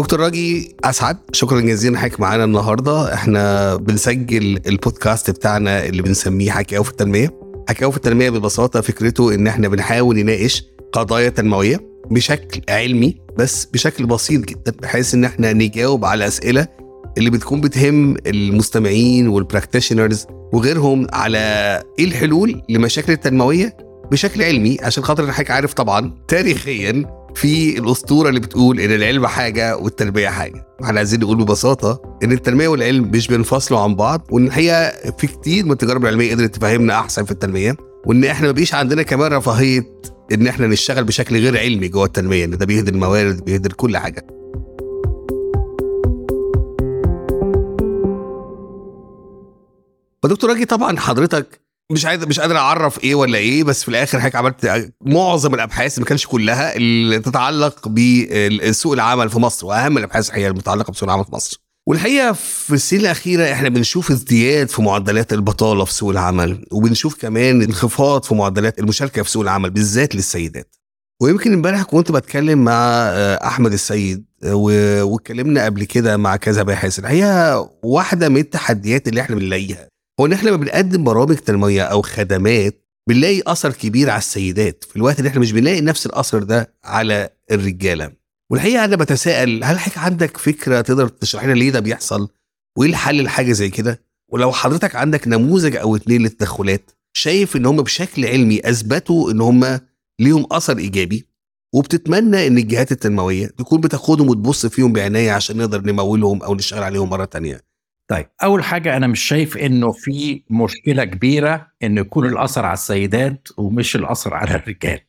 دكتور راجي أسعد شكرا جزيلا حضرتك معانا النهارده. إحنا بنسجل البودكاست بتاعنا اللي بنسميه حكاوي في التنمية. حكاوي في التنمية ببساطة فكرته إن إحنا بنحاول نناقش قضايا تنموية بشكل علمي بس بشكل بسيط جدا بحيث إن إحنا نجاوب على أسئلة اللي بتكون بتهم المستمعين والبراكتيشنرز وغيرهم على إيه الحلول لمشاكل التنموية بشكل علمي عشان خاطر حضرتك عارف طبعا تاريخيا في الأسطورة اللي بتقول إن العلم حاجة والتربية حاجة. إحنا عايزين نقول ببساطة إن التنمية والعلم مش بينفصلوا عن بعض وإن الحقيقة في كتير من التجارب العلمية قدرت تفهمنا أحسن في التنمية وإن إحنا ما بيش عندنا كمان رفاهية إن إحنا نشتغل بشكل غير علمي جوه التنمية إن ده بيهدر الموارد بيهدر كل حاجة. فدكتور راجي طبعا حضرتك مش عايز مش قادر أعرف إيه ولا إيه بس في الآخر حضرتك عملت معظم الأبحاث ما كانش كلها اللي تتعلق بسوق العمل في مصر وأهم الأبحاث هي المتعلقة بسوق العمل في مصر. والحقيقة في السنين الأخيرة إحنا بنشوف ازدياد في معدلات البطالة في سوق العمل وبنشوف كمان انخفاض في معدلات المشاركة في سوق العمل بالذات للسيدات. ويمكن امبارح كنت بتكلم مع أحمد السيد واتكلمنا قبل كده مع كذا باحث. الحقيقة واحدة من التحديات اللي إحنا بنلاقيها هو إن إحنا لما بنقدم برامج تنمويه أو خدمات بنلاقي أثر كبير على السيدات. في الوقت اللي إحنا مش بنلاقي نفس الأثر ده على الرجالة. والحقيقة أنا بتساءل هل حضرتك عندك فكرة تقدر تشرح لنا ليه ده بيحصل؟ وإيه الحل لحاجة زي كده؟ ولو حضرتك عندك نموذج أو اتنين للتدخلات شايف إن هم بشكل علمي أثبتوا إن هم ليهم أثر إيجابي؟ وبتتمنى إن الجهات التنموية تكون بتاخدهم وتبص فيهم بعناية عشان نقدر نمولهم أو نشتغل عليهم مرة تانية. طيب أول حاجة أنا مش شايف إنه في مشكلة كبيرة إن يكون الأثر على السيدات ومش الأثر على الرجال.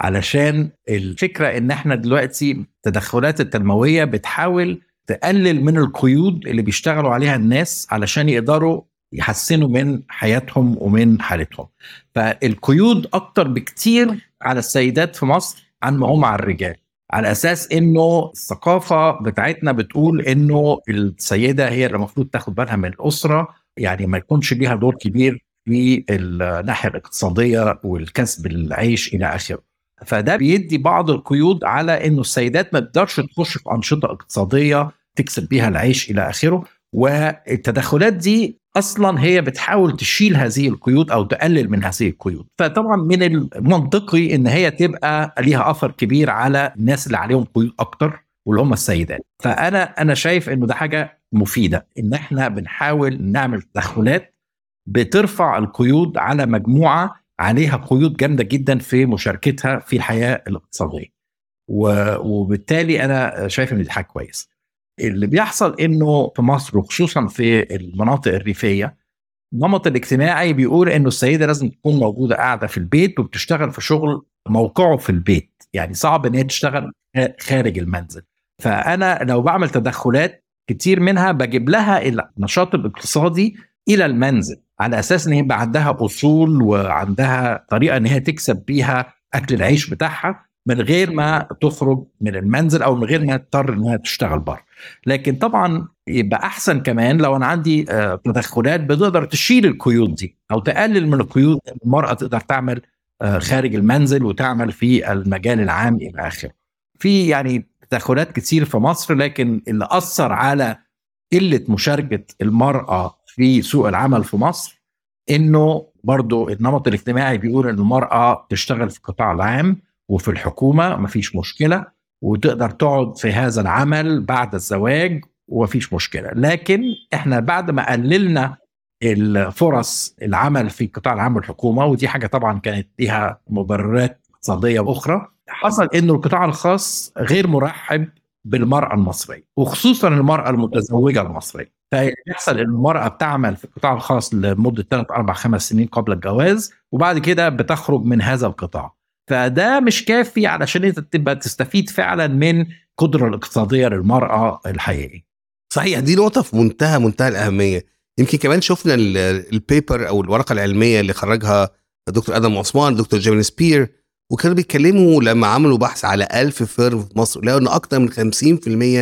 علشان الفكرة إن إحنا دلوقتي التدخلات التنموية بتحاول تقلل من القيود اللي بيشتغلوا عليها الناس علشان يقدروا يحسنوا من حياتهم ومن حالتهم. فالقيود أكتر بكتير على السيدات في مصر عن ما هم على الرجال. على أساس إنه الثقافة بتاعتنا بتقول إنه السيدة هي اللي المفروض تاخد بالها من الأسرة يعني ما يكونش ليها دور كبير في الناحية الاقتصادية والكسب العيش إلى آخره. فده بيدي بعض القيود على إنه السيدات ما تقدرش تخش في أنشطة اقتصادية تكسب بيها العيش إلى آخره والتدخلات دي أصلا هي بتحاول تشيل هذه القيود أو تقلل من هذه القيود. فطبعا من المنطقي إن هي تبقى ليها أثر كبير على الناس اللي عليهم قيود أكتر واللي هم السيدات. فأنا أنا شايف إنه ده حاجة مفيدة إن إحنا بنحاول نعمل تدخلات بترفع القيود على مجموعة عليها قيود جامدة جدا في مشاركتها في الحياة الاقتصادية. وبالتالي أنا شايف إن دي حاجة كويسة. اللي بيحصل إنه في مصر وخصوصا في المناطق الريفية النمط الاجتماعي بيقول إنه السيدة لازم تكون موجودة قاعدة في البيت وبتشتغل في شغل موقعه في البيت. يعني صعب إن هي تشتغل خارج المنزل. فأنا لو بعمل تدخلات كتير منها بجيب لها النشاط الاقتصادي إلى المنزل على أساس إن يبقى عندها أصول وعندها طريقة إن هي تكسب بيها أكل العيش بتاعها. من غير ما تخرج من المنزل أو من غير ما تضطر إنها تشتغل بره. لكن طبعا يبقى أحسن كمان لو أنا عندي تدخلات بتقدر تشيل القيود دي أو تقلل من القيود المرأة تقدر تعمل خارج المنزل وتعمل في المجال العام إلى آخره. في يعني تدخلات كتير في مصر لكن اللي أثر على قلة مشاركة المرأة في سوق العمل في مصر إنه برضو النمط الاجتماعي بيقول إن المرأة تشتغل في القطاع العام وفي الحكومة مفيش مشكلة وتقدر تقعد في هذا العمل بعد الزواج ومفيش مشكلة. لكن إحنا بعد ما قللنا الفرص العمل في القطاع العام والحكومة ودي حاجة طبعا كانت ليها مبررات اقتصادية أخرى حصل إنه القطاع الخاص غير مرحب بالمرأة المصرية وخصوصا المرأة المتزوجة المصرية. فيحصل إن المرأة بتعمل في القطاع الخاص لمدة 3 4 5 سنين قبل الجواز وبعد كده بتخرج من هذا القطاع. فده مش كافي علشان انت تبقى تستفيد فعلا من القدره الاقتصادية للمرأة الحقيقيه. صحيح دي نقطة في منتهى منتهى الأهمية يمكن كمان شفنا ال paper أو الورقة العلمية اللي خرجها دكتور آدم عثمان دكتور جيمين سبير وكانوا بيتكلموا لما عملوا بحث على ألف firm في مصر لقوا ان أكتر من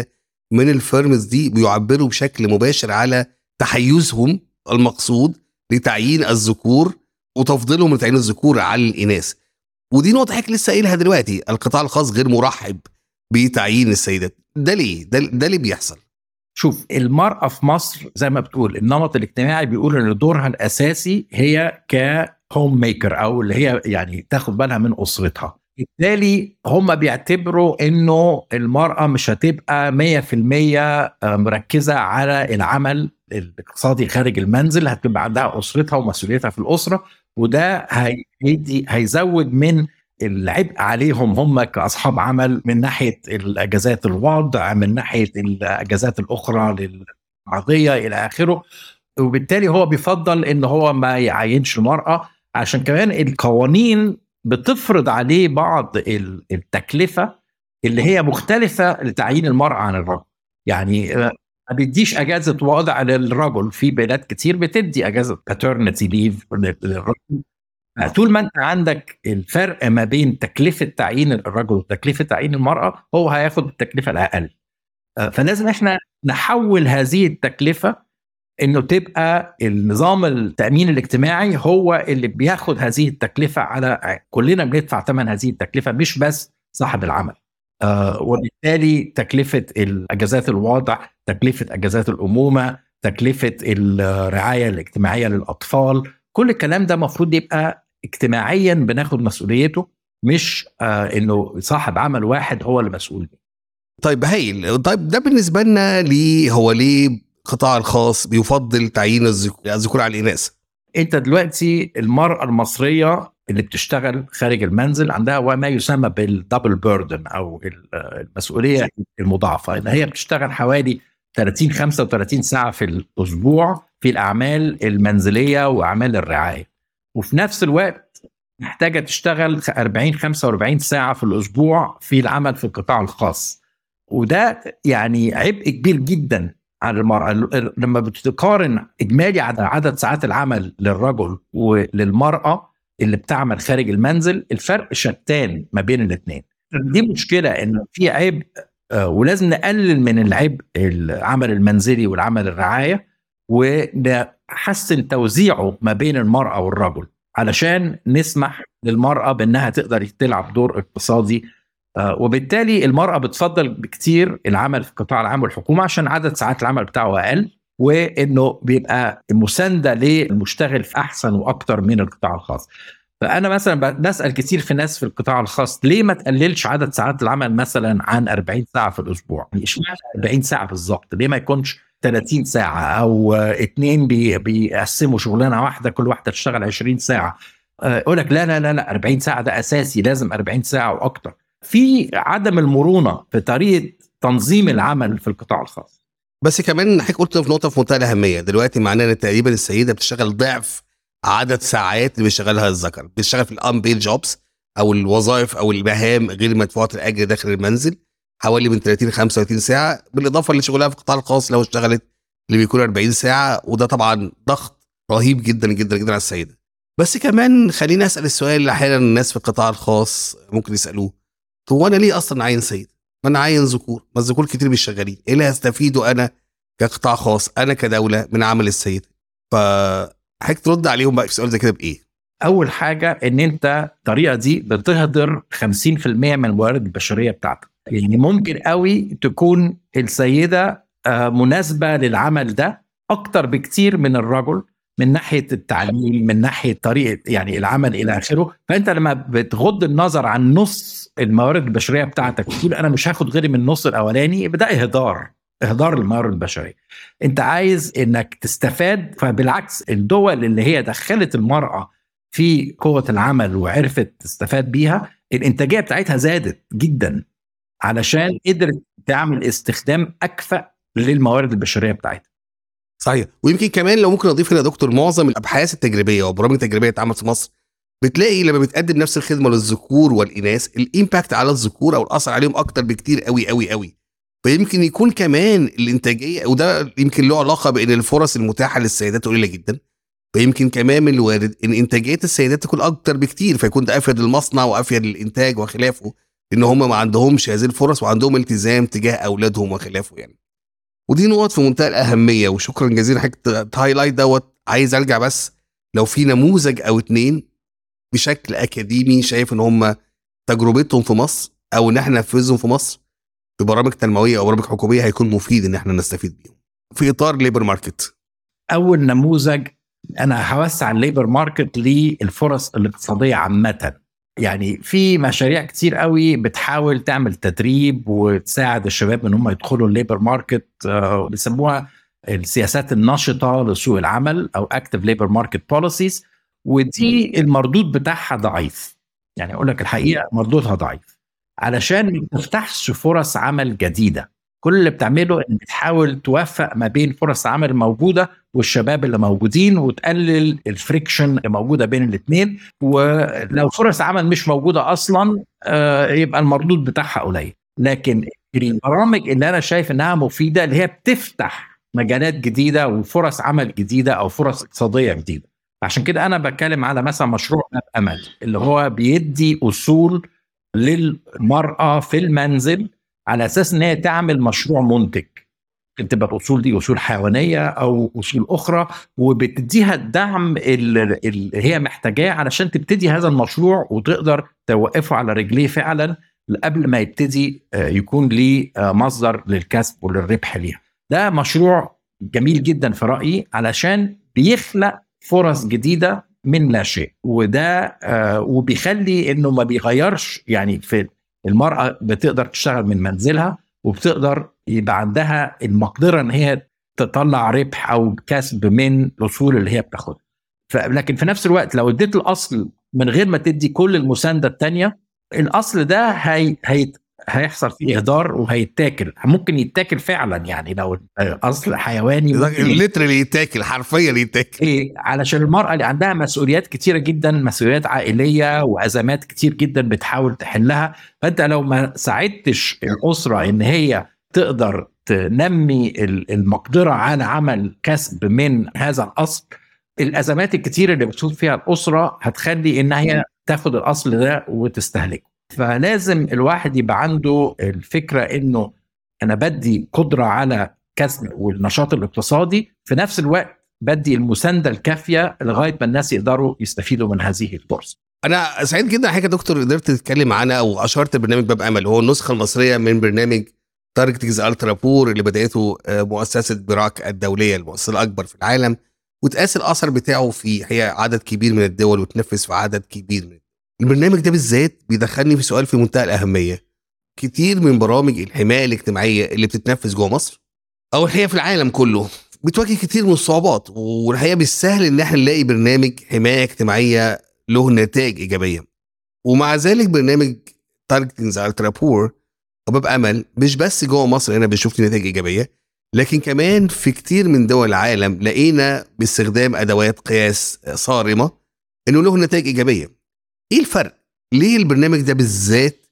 50% من ال firms دي بيعبروا بشكل مباشر على تحيزهم المقصود لتعيين الذكور وتفضيلهم لتعيين الذكور على الإناث ودي نقطة حضرتك لسه قايلها دلوقتي القطاع الخاص غير مرحب بتعيين السيدات. ده ليه؟ ده, ده ليه بيحصل؟ شوف المرأة في مصر زي ما بتقول النمط الاجتماعي بيقول إن دورها الأساسي هي كهوم ميكر أو اللي هي يعني تاخد بالها من أسرتها. بالتالي هم بيعتبروا إنه المرأة مش هتبقى 100% مركزة على العمل الاقتصادي خارج المنزل هتبقى عندها أسرتها ومسؤوليتها في الأسرة. وده هيدي هيزود من العبء عليهم هم كأصحاب عمل من ناحية الأجازات الوضع من ناحية الأجازات الأخرى للعرضيه إلى آخره. وبالتالي هو بيفضل إن هو ما يعينش المرأة عشان كمان القوانين بتفرض عليه بعض التكلفة اللي هي مختلفة لتعيين المرأة عن الرجل. يعني ما بيديش أجازة وضع للرجل. في بلاد كتير بتدي أجازة. paternity ليف للرجل. طول ما أنت عندك الفرق ما بين تكلفة تعيين الرجل وتكلفة تعيين المرأة هو هياخد التكلفة الأقل. فلازم إحنا نحول هذه التكلفة إنه تبقى النظام التأمين الاجتماعي هو اللي بياخد هذه التكلفة على كلنا بندفع ثمن هذه التكلفة مش بس صاحب العمل. آه وبالتالي تكلفة الأجازات الوضع تكلفة أجازات الأمومة تكلفة الرعاية الاجتماعية للأطفال كل الكلام ده المفروض يبقى اجتماعيا بناخد مسؤوليته مش آه إنه صاحب عمل واحد هو اللي مسؤول طيب هايل. طيب ده بالنسبة لنا ليه هو ليه القطاع الخاص بيفضل تعيين الذكور على الإناث؟ أنت دلوقتي المرأة المصرية اللي بتشتغل خارج المنزل عندها ما يسمى بالدبل بيردن أو المسؤولية المضاعفة. إن هي بتشتغل حوالي 30 35 ساعة في الأسبوع في الأعمال المنزلية وأعمال الرعاية. وفي نفس الوقت محتاجة تشتغل 40 45 ساعة في الأسبوع في العمل في القطاع الخاص. وده يعني عبء كبير جدا على المرأة. لما بتقارن إجمالي عدد ساعات العمل للرجل وللمرأة اللي بتعمل خارج المنزل الفرق شتان ما بين الاثنين دي مشكلة إن في عبء ولازم نقلل من العبء العمل المنزلي والعمل الرعاية ونحسن توزيعه ما بين المرأة والرجل علشان نسمح للمرأة بأنها تقدر تلعب دور اقتصادي وبالتالي المرأة بتفضل بكتير العمل في القطاع العام والحكومة عشان عدد ساعات العمل بتاعه أقل. وإنه بيبقى مساندة للمشتغل في أحسن وأكتر من القطاع الخاص فأنا مثلا بسأل كتير في ناس في القطاع الخاص ليه ما تقللش عدد ساعات العمل مثلا عن 40 ساعة في الأسبوع؟ اشمعنى 40 ساعة بالظبط؟ ليه ما يكونش 30 ساعة أو اتنين بي بيقسموا شغلانة واحدة كل واحدة تشتغل 20 ساعة يقول لك لا لا لا لا 40 ساعة ده أساسي لازم 40 ساعة وأكتر في عدم المرونة في طريقة تنظيم العمل في القطاع الخاص بس كمان حضرتك قلت في نقطة في منتهى الأهمية. دلوقتي معناه إن تقريبا السيدة بتشتغل ضعف عدد ساعات اللي بيشتغلها الذكر. بتشتغل في الانبيد جوبز أو الوظائف أو المهام غير مدفوعة الأجر داخل المنزل حوالي من 30 ل 35 ساعة بالإضافة لشغلها في القطاع الخاص لو اشتغلت اللي بيكون 40 ساعة وده طبعا ضغط رهيب جدا جدا جدا على السيدة. بس كمان خليني أسأل السؤال اللي أحيانا الناس في القطاع الخاص ممكن يسألوه. هو أنا ليه أصلا عاين سيد؟ ما أنا عاين ذكور ما الذكور كتير مش شغالين إيه اللي هستفيده أنا كقطاع خاص؟ أنا كدولة من عمل السيد. ف حضرتك ترد عليهم بقى في سؤال زي كده بإيه؟ أول حاجة إن أنت الطريقة دي بتهدر 50% من الموارد البشرية بتاعتك. يعني ممكن قوي تكون السيدة مناسبة للعمل ده أكتر بكتير من الرجل من ناحية التعليم من ناحية طريقة يعني العمل إلى آخره. فأنت لما بتغض النظر عن نص الموارد البشرية بتاعتك وتقول أنا مش هاخد غير من النص الأولاني ده إهدار إهدار الموارد البشرية. أنت عايز إنك تستفاد فبالعكس الدول اللي هي دخلت المرأة في قوة العمل وعرفت تستفاد بيها الإنتاجية بتاعتها زادت جدا علشان قدرت تعمل استخدام أكفأ للموارد البشرية بتاعتها. صحيح. ويمكن كمان لو ممكن أضيف هنا دكتور معظم الأبحاث التجريبية والبرامج التجريبيه اتعملت في مصر بتلاقي لما بتقدم نفس الخدمة للذكور والإناث الإمباكت على الذكور أو الأثر عليهم أكتر بكتير قوي قوي قوي فيمكن يكون كمان الإنتاجية وده يمكن له علاقة بإن الفرص المتاحة للسيدات قليلة جدا. فيمكن كمان من الوارد إن إنتاجية السيدات تكون أكتر بكتير فيكون ده أفيد للمصنع وأفيد للإنتاج وخلافه إن هم ما عندهمش هذه الفرص وعندهم التزام تجاه أولادهم وخلافه يعني. ودي نقط في منتهى الأهمية وشكرا جزيلا حضرتك تهايلايت دوت. عايز أرجع بس لو في نموذج أو اتنين بشكل أكاديمي شايف إن هم تجربتهم في مصر أو إن إحنا ننفذهم في مصر ببرامج تنموية أو برامج حكومية هيكون مفيد إن إحنا نستفيد بيهم. في إطار labor market أول نموذج أنا هوسع ال labor market للفرص الاقتصادية عامة. يعني في مشاريع كتير قوي بتحاول تعمل تدريب وتساعد الشباب إن هم يدخلوا ال labor market آه، بيسموها السياسات النشطه لسوق العمل أو active labor market policies ودي المردود بتاعها ضعيف. يعني أقول لك الحقيقة مردودها ضعيف. علشان ما تفتحش فرص عمل جديدة كل اللي بتعمله ان بتحاول توفق ما بين فرص العمل الموجوده والشباب اللي موجودين وتقلل الفريكشن اللي موجودة بين الاثنين ولو فرص عمل مش موجودة أصلا آه، يبقى المردود بتاعها قليل. لكن البرامج اللي أنا شايف إنها مفيدة اللي هي بتفتح مجالات جديدة وفرص عمل جديدة أو فرص اقتصادية جديدة. عشان كده أنا بتكلم على مثلا مشروع باب أمل اللي هو بيدي أصول للمرأة في المنزل على أساس إن هي تعمل مشروع منتج. تبقى الأصول دي أصول حيوانية أو أصول أخرى وبتديها الدعم اللي هي محتاجاه علشان تبتدي هذا المشروع وتقدر توقفه على رجليه فعلا قبل ما يبتدي آه، يكون ليه آه، مصدر للكسب وللربح ليها. ده مشروع جميل جدا في رأيي علشان بيخلق فرص جديدة من لا شيء. وده آه وبيخلي إنه ما بيغيرش. يعني في المرأة بتقدر تشتغل من منزلها وبتقدر يبقى عندها المقدرة إن هي تطلع ربح أو كسب من الاصول اللي هي بتاخدها. لكن في نفس الوقت لو اديت الأصل من غير ما تدي كل المساندة الثانية الأصل ده هي هي هيحصل فيه إهدار وهيتاكل. ممكن يتاكل فعلا يعني لو أصل حيواني ليترلي يتاكل حرفيا يتاكل. إيه علشان المرأة اللي عندها مسؤوليات كتيرة جدا مسؤوليات عائلية وأزمات كتير جدا بتحاول تحلها. فأنت لو ما ساعدتش الأسرة إن هي تقدر تنمي المقدرة على عمل كسب من هذا الأصل الأزمات الكتيرة اللي بتشوف فيها الأسرة هتخلي إن هي تاخد الأصل ده وتستهلكه. فلازم الواحد يبقى عنده الفكرة إنه أنا بدي قدرة على كسب والنشاط الاقتصادي في نفس الوقت بدي المساندة الكافية لغاية ما الناس يقدروا يستفيدوا من هذه الفرصة. أنا سعيد جدا حضرتك يا دكتور قدرت تتكلم معانا أو اشرت برنامج باب أمل هو النسخة المصرية من برنامج Targeting the Ultra Poor اللي بداته آه، مؤسسة براك الدولية المؤسسة الأكبر في العالم وتقاس الأثر بتاعه في هي عدد كبير من الدول وتنفذ في عدد كبير من البرنامج ده بالذات بيدخلني في سؤال في منتهى الأهمية. كتير من برامج الحماية الاجتماعية اللي بتتنفذ جوه مصر أو الحقيقة في العالم كله بتواجه كتير من الصعوبات والحقيقة مش سهل إن إحنا نلاقي برنامج حماية اجتماعية له نتائج إيجابية. ومع ذلك برنامج Targeting Ultra Poor باب امل مش بس جوه مصر هنا بنشوف نتائج إيجابية لكن كمان في كتير من دول العالم لقينا باستخدام أدوات قياس صارمة إنه له نتائج إيجابية. إيه الفرق؟ ليه البرنامج ده بالذات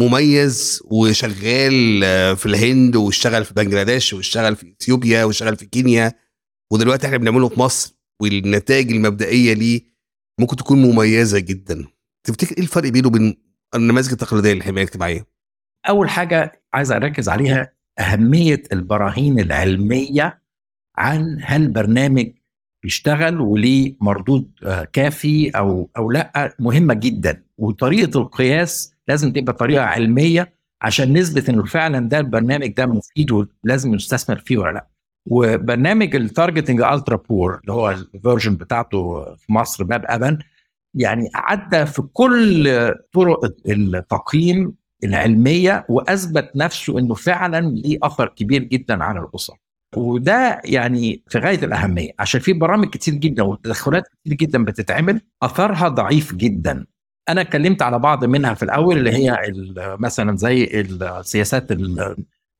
مميز وشغال آه، في الهند واشتغل في بنجلاديش واشتغل في إثيوبيا واشتغل في كينيا ودلوقتي إحنا بنعمله في مصر والنتائج المبدئية ليه ممكن تكون مميزة جدا تفتكر إيه الفرق بينه وبين النماذج التقليدية للحمايه الاجتماعيه؟ أول حاجة عايز أركز عليها أهمية البراهين العلمية عن هل برنامج يشتغل وليه مردود آه، كافي أو أو لأ مهمة جدا. وطريقة القياس لازم تبقى طريقة علمية عشان نثبت إنه فعلا ده البرنامج ده مفيد ولازم نستثمر فيه ولا لأ. وبرنامج ال Targeting Ultra Poor اللي هو ال version بتاعته في مصر باب أمل يعني عدى في كل طرق التقييم العلمية وأثبت نفسه إنه فعلا ليه أثر كبير جدا على الأسر. وده يعني في غاية الأهمية. عشان في برامج كتير جدا وتدخلات كتير جدا بتتعمل أثرها ضعيف جدا. أنا اتكلمت على بعض منها في الأول اللي هي مثلا زي السياسات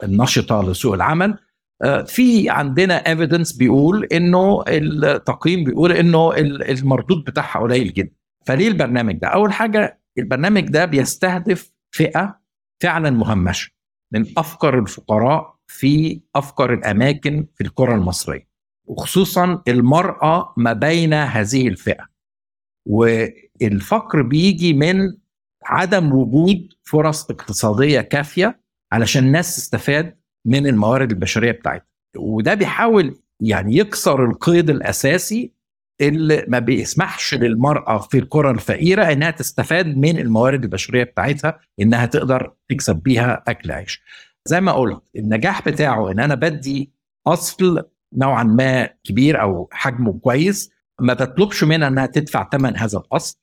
النشطة لسوق العمل. آه، في عندنا ايفيدنس بيقول إنه التقييم بيقول إنه المردود بتاعها قليل جدا. فليه البرنامج ده؟ أول حاجة البرنامج ده بيستهدف فئة فعلا مهمشة من أفقر الفقراء في أفقر الأماكن في الكرة المصرية وخصوصا المرأة ما بين هذه الفئة. والفقر بيجي من عدم وجود فرص اقتصادية كافية علشان الناس تستفاد من الموارد البشرية بتاعتها. وده بيحاول يعني يكسر القيد الأساسي اللي ما بيسمحش للمرأة في القرى الفقيرة إنها تستفاد من الموارد البشرية بتاعتها إنها تقدر تكسب بيها أكل عيش. زي ما قلت النجاح بتاعه إن أنا بدي أصل نوعا ما كبير أو حجمه كويس ما بطلبش منها إنها تدفع ثمن هذا الأصل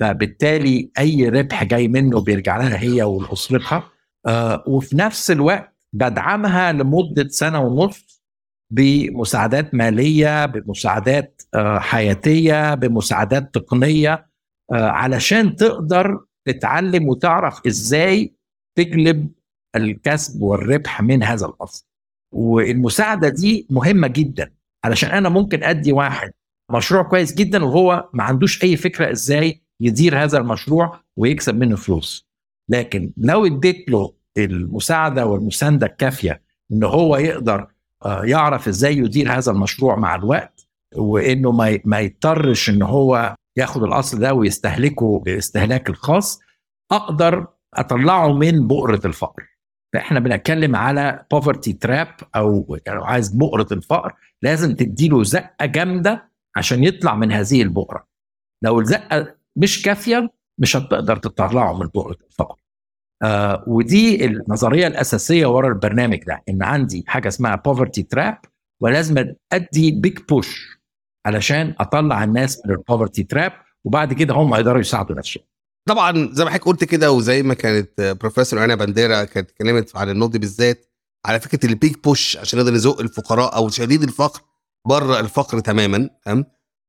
فبالتالي أي ربح جاي منه بيرجع لها هي ولاسرتها آه وفي نفس الوقت بدعمها لمدة سنة ونص بمساعدات مالية بمساعدات آه حياتية بمساعدات تقنية آه علشان تقدر تتعلم وتعرف إزاي تجلب الكسب والربح من هذا الأصل. والمساعدة دي مهمة جدا. علشان أنا ممكن أدي واحد مشروع كويس جدا وهو ما عندوش أي فكرة إزاي يدير هذا المشروع ويكسب منه فلوس. لكن لو اديت له المساعدة والمساندة الكافية إن هو يقدر يعرف إزاي يدير هذا المشروع مع الوقت وإنه ما ما يضطرش إن هو ياخد الأصل ده ويستهلكه باستهلاك الخاص أقدر أطلعه من بؤرة الفقر. فاحنا بنتكلم على poverty trap أو يعني عايز بؤرة الفقر لازم تديله زقة جامدة عشان يطلع من هذه البؤرة. لو الزقة مش كافية مش هتقدر تطلعه من بؤرة الفقر. آه ودي النظرية الأساسية ورا البرنامج ده إن عندي حاجة اسمها poverty trap ولازم أدي big push علشان أطلع الناس من ال poverty trap وبعد كده هم يقدروا يساعدوا نفسهم. طبعا زي ما حضرتك قلت كده وزي ما كانت بروفيسور أنا بانديرا كانت اتكلمت عن دي بالذات على فكرة البيك بوش عشان نقدر نزق الفقراء أو شديد الفقر بره الفقر تماما تمام؟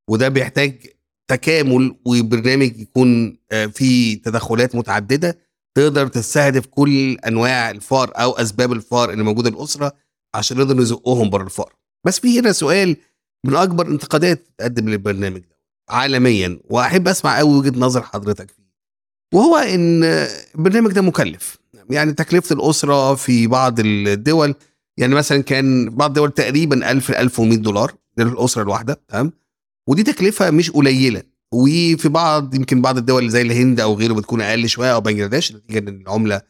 وده بيحتاج تكامل وبرنامج يكون فيه تدخلات متعددة تقدر تستهدف كل أنواع الفقر أو أسباب الفقر اللي موجودة الاسره عشان نقدر نزقهم بره الفقر. بس في هنا سؤال من أكبر انتقادات تقدم للبرنامج ده عالميا وأحب أسمع قوي وجهة نظر حضرتك وهو إن البرنامج ده مكلف. يعني تكلفة الأسرة في بعض الدول يعني مثلا كان بعض الدول تقريبا 1000 1100 دولار للأسرة الواحدة تمام؟ ودي تكلفة مش قليلة. وفي بعض يمكن بعض الدول زي الهند أو غيره بتكون أقل شوية أو بنجلاديش نتيجة إن العملة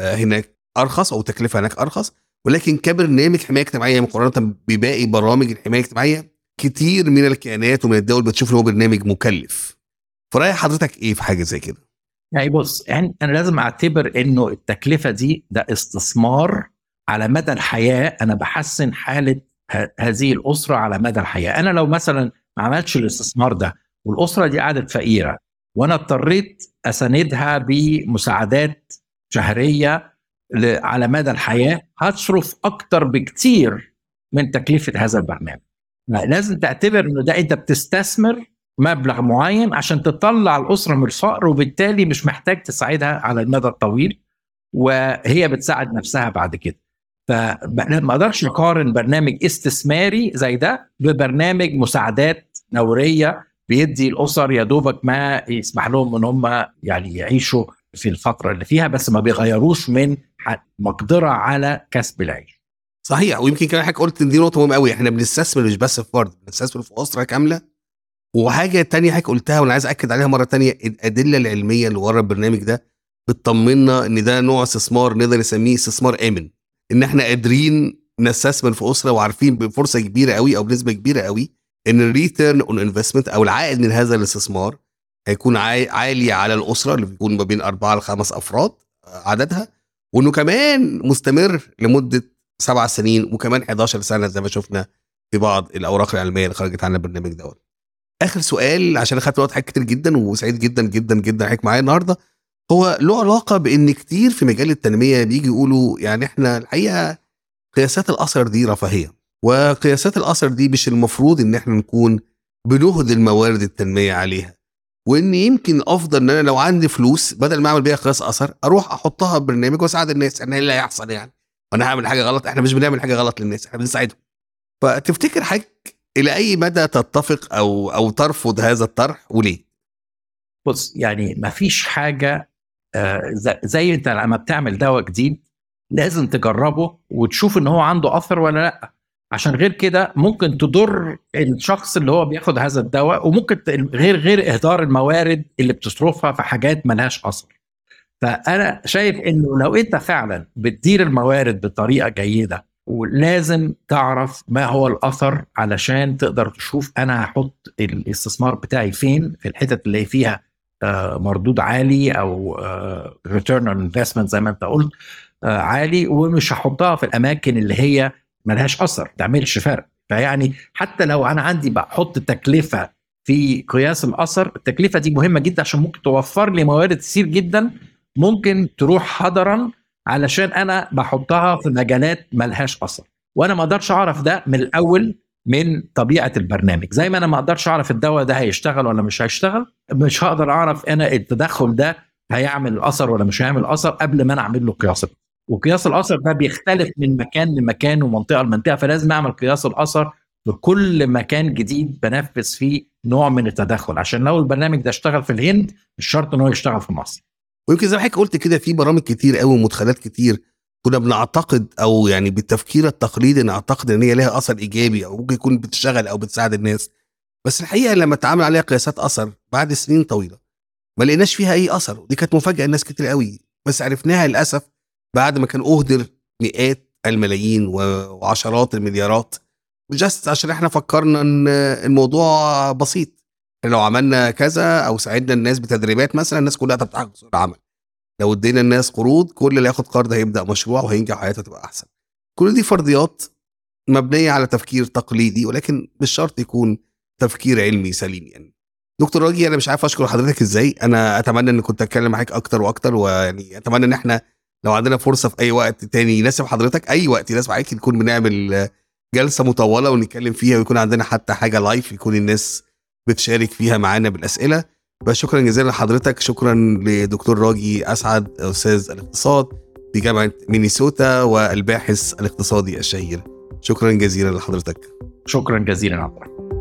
هناك أرخص أو التكلفه هناك أرخص. ولكن كبرنامج حماية اجتماعية مقارنة بباقي برامج الحماية الاجتماعية كتير من الكيانات ومن الدول بتشوف إن هو برنامج مكلف. فراي حضرتك إيه في حاجة زي كده؟ يعني بص يعني أنا لازم أعتبر إنه التكلفة دي ده استثمار على مدى الحياة. أنا بحسن حالة هذه الأسرة على مدى الحياة. أنا لو مثلا ما عملتش الاستثمار ده والأسرة دي قعدت فقيرة وأنا اضطريت أساندها بمساعدات شهرية على مدى الحياة هتصرف أكتر بكتير من تكلفة هذا البرنامج. لازم تعتبر إنه ده أنت بتستثمر مبلغ معين عشان تطلع الأسرة من الفقر وبالتالي مش محتاج تساعدها على المدى الطويل وهي بتساعد نفسها بعد كده فما أقدرش أقارن برنامج استثماري زي ده ببرنامج مساعدات نورية بيدي الأسر يا دوبك ما يسمح لهم إن هم يعني يعيشوا في الفترة اللي فيها بس ما بيغيروش من مقدرة على كسب العيش. صحيح ويمكن كمان حضرتك قلت دي نقطة مهمة قوي إحنا بنستثمر مش بس في فرد بنستثمر في أسرة كاملة وحاجة تانية حضرتك قلتها وأنا عايز اكد عليها مرة تانية الأدلة العلمية اللي ورا البرنامج ده بتطمنا إن ده نوع استثمار نقدر نسميه استثمار آمن إن إحنا قادرين نستثمر في أسرة وعارفين بفرصة كبيرة قوي أو بنسبة كبيرة قوي إن ال return on investment أو العائد من هذا الاستثمار هيكون عالي على الأسرة اللي بيكون ما بين أربعة لخمس أفراد عددها وإنه كمان مستمر لمدة سبع سنين وكمان 11 سنة زي ما شفنا في بعض الأوراق العلمية اللي خرجت عن البرنامج دوت. آخر سؤال عشان اخدت وقت حاجات كتير جدا وسعيد جدا جدا جدا حضرتك معايا النهارده. هو له علاقة بإن كتير في مجال التنمية بيجي يقولوا يعني إحنا الحقيقة قياسات الاثر دي رفاهية وقياسات الاثر دي مش المفروض إن إحنا نكون بنهدي الموارد التنمية عليها. وإن يمكن أفضل إن أنا لو عندي فلوس بدل ما أعمل بيها قياس أثر أروح أحطها ببرنامج وأساعد الناس. أنا إيه اللي هيحصل يعني. وأنا هعمل حاجة غلط إحنا مش بنعمل حاجة غلط للناس إحنا بنساعدهم. فتفتكر حضرتك إلى أي مدى تتفق أو أو ترفض هذا الطرح وليه؟ بص يعني ما فيش حاجة زي أنت لما بتعمل دواء جديد لازم تجربه وتشوف إن هو عنده أثر ولا لأ عشان غير كده ممكن تضر الشخص اللي هو بياخد هذا الدواء وممكن غير غير إهدار الموارد اللي بتصرفها في حاجات ملهاش أثر فأنا شايف إنه لو أنت فعلا بتدير الموارد بطريقة جيدة ولازم تعرف ما هو الأثر علشان تقدر تشوف أنا هحط الاستثمار بتاعي فين في الحتت اللي فيها مردود عالي أو return on investment زي ما أنت قلت آه، عالي ومش هحطها في الأماكن اللي هي ملهاش أثر ما تعملش فرق. فيعني حتى لو أنا عندي بحط تكلفه في قياس الأثر التكلفة دي مهمة جدا عشان ممكن توفر لي موارد كتير جدا ممكن تروح حضرا علشان أنا بحطها في مجالات ملهاش اثر وأنا ما أقدرش أعرف ده من الأول من طبيعة البرنامج. زي ما أنا ما أقدرش أعرف الدواء ده هيشتغل ولا مش هيشتغل مش هقدر أعرف أنا التدخل ده هيعمل أثر ولا مش هيعمل أثر قبل ما أنا أعمل له قياس وقياس الأثر ده بيختلف من مكان لمكان ومنطقة لمنطقة فلازم أعمل قياس الأثر في كل مكان جديد بنفذ فيه نوع من التدخل. عشان لو البرنامج ده اشتغل في الهند مش شرط إن هو يشتغل في مصر. ويمكن زي ما حضرتك قلت كده في برامج كتير قوي ومدخلات كتير. كنا بنعتقد أو يعني بالتفكير التقليدي نعتقد إن هي لها أثر إيجابي أو ممكن يكون بتشتغل أو بتساعد الناس. بس الحقيقة لما اتعمل عليها قياسات أثر بعد سنين طويلة ما لقيناش فيها أي أثر ودي كانت مفاجأة لناس كتير قوي. بس عرفناها للأسف بعد ما كان أهدر مئات الملايين وعشرات المليارات. جاست عشان إحنا فكرنا إن الموضوع بسيط. لو عملنا كذا أو ساعدنا الناس بتدريبات مثلا الناس كلها تفتح سوق العمل. لو ادينا الناس قروض كل اللي ياخد قرض هيبدأ مشروع وهينجح وحياته تبقى أحسن. كل دي فرضيات مبنية على تفكير تقليدي ولكن مش شرط يكون تفكير علمي سليم يعني. دكتور راجي أنا مش عارف أشكر حضرتك إزاي. أنا أتمنى إن كنت أتكلم معاك أكتر وأكتر ويعني أتمنى إن إحنا لو عندنا فرصة في أي وقت تاني يناسب حضرتك أي وقت يناسب عليك نكون بنعمل جلسة مطولة ونتكلم فيها ويكون عندنا حتى حاجة لايف يكون الناس بتشارك فيها معانا بالأسئلة. فشكرا جزيلا لحضرتك شكرا لدكتور راجي أسعد أستاذ الاقتصاد في جامعه مينيسوتا والباحث الاقتصادي الشهير. شكرا جزيلا لحضرتك. شكرا جزيلا عبد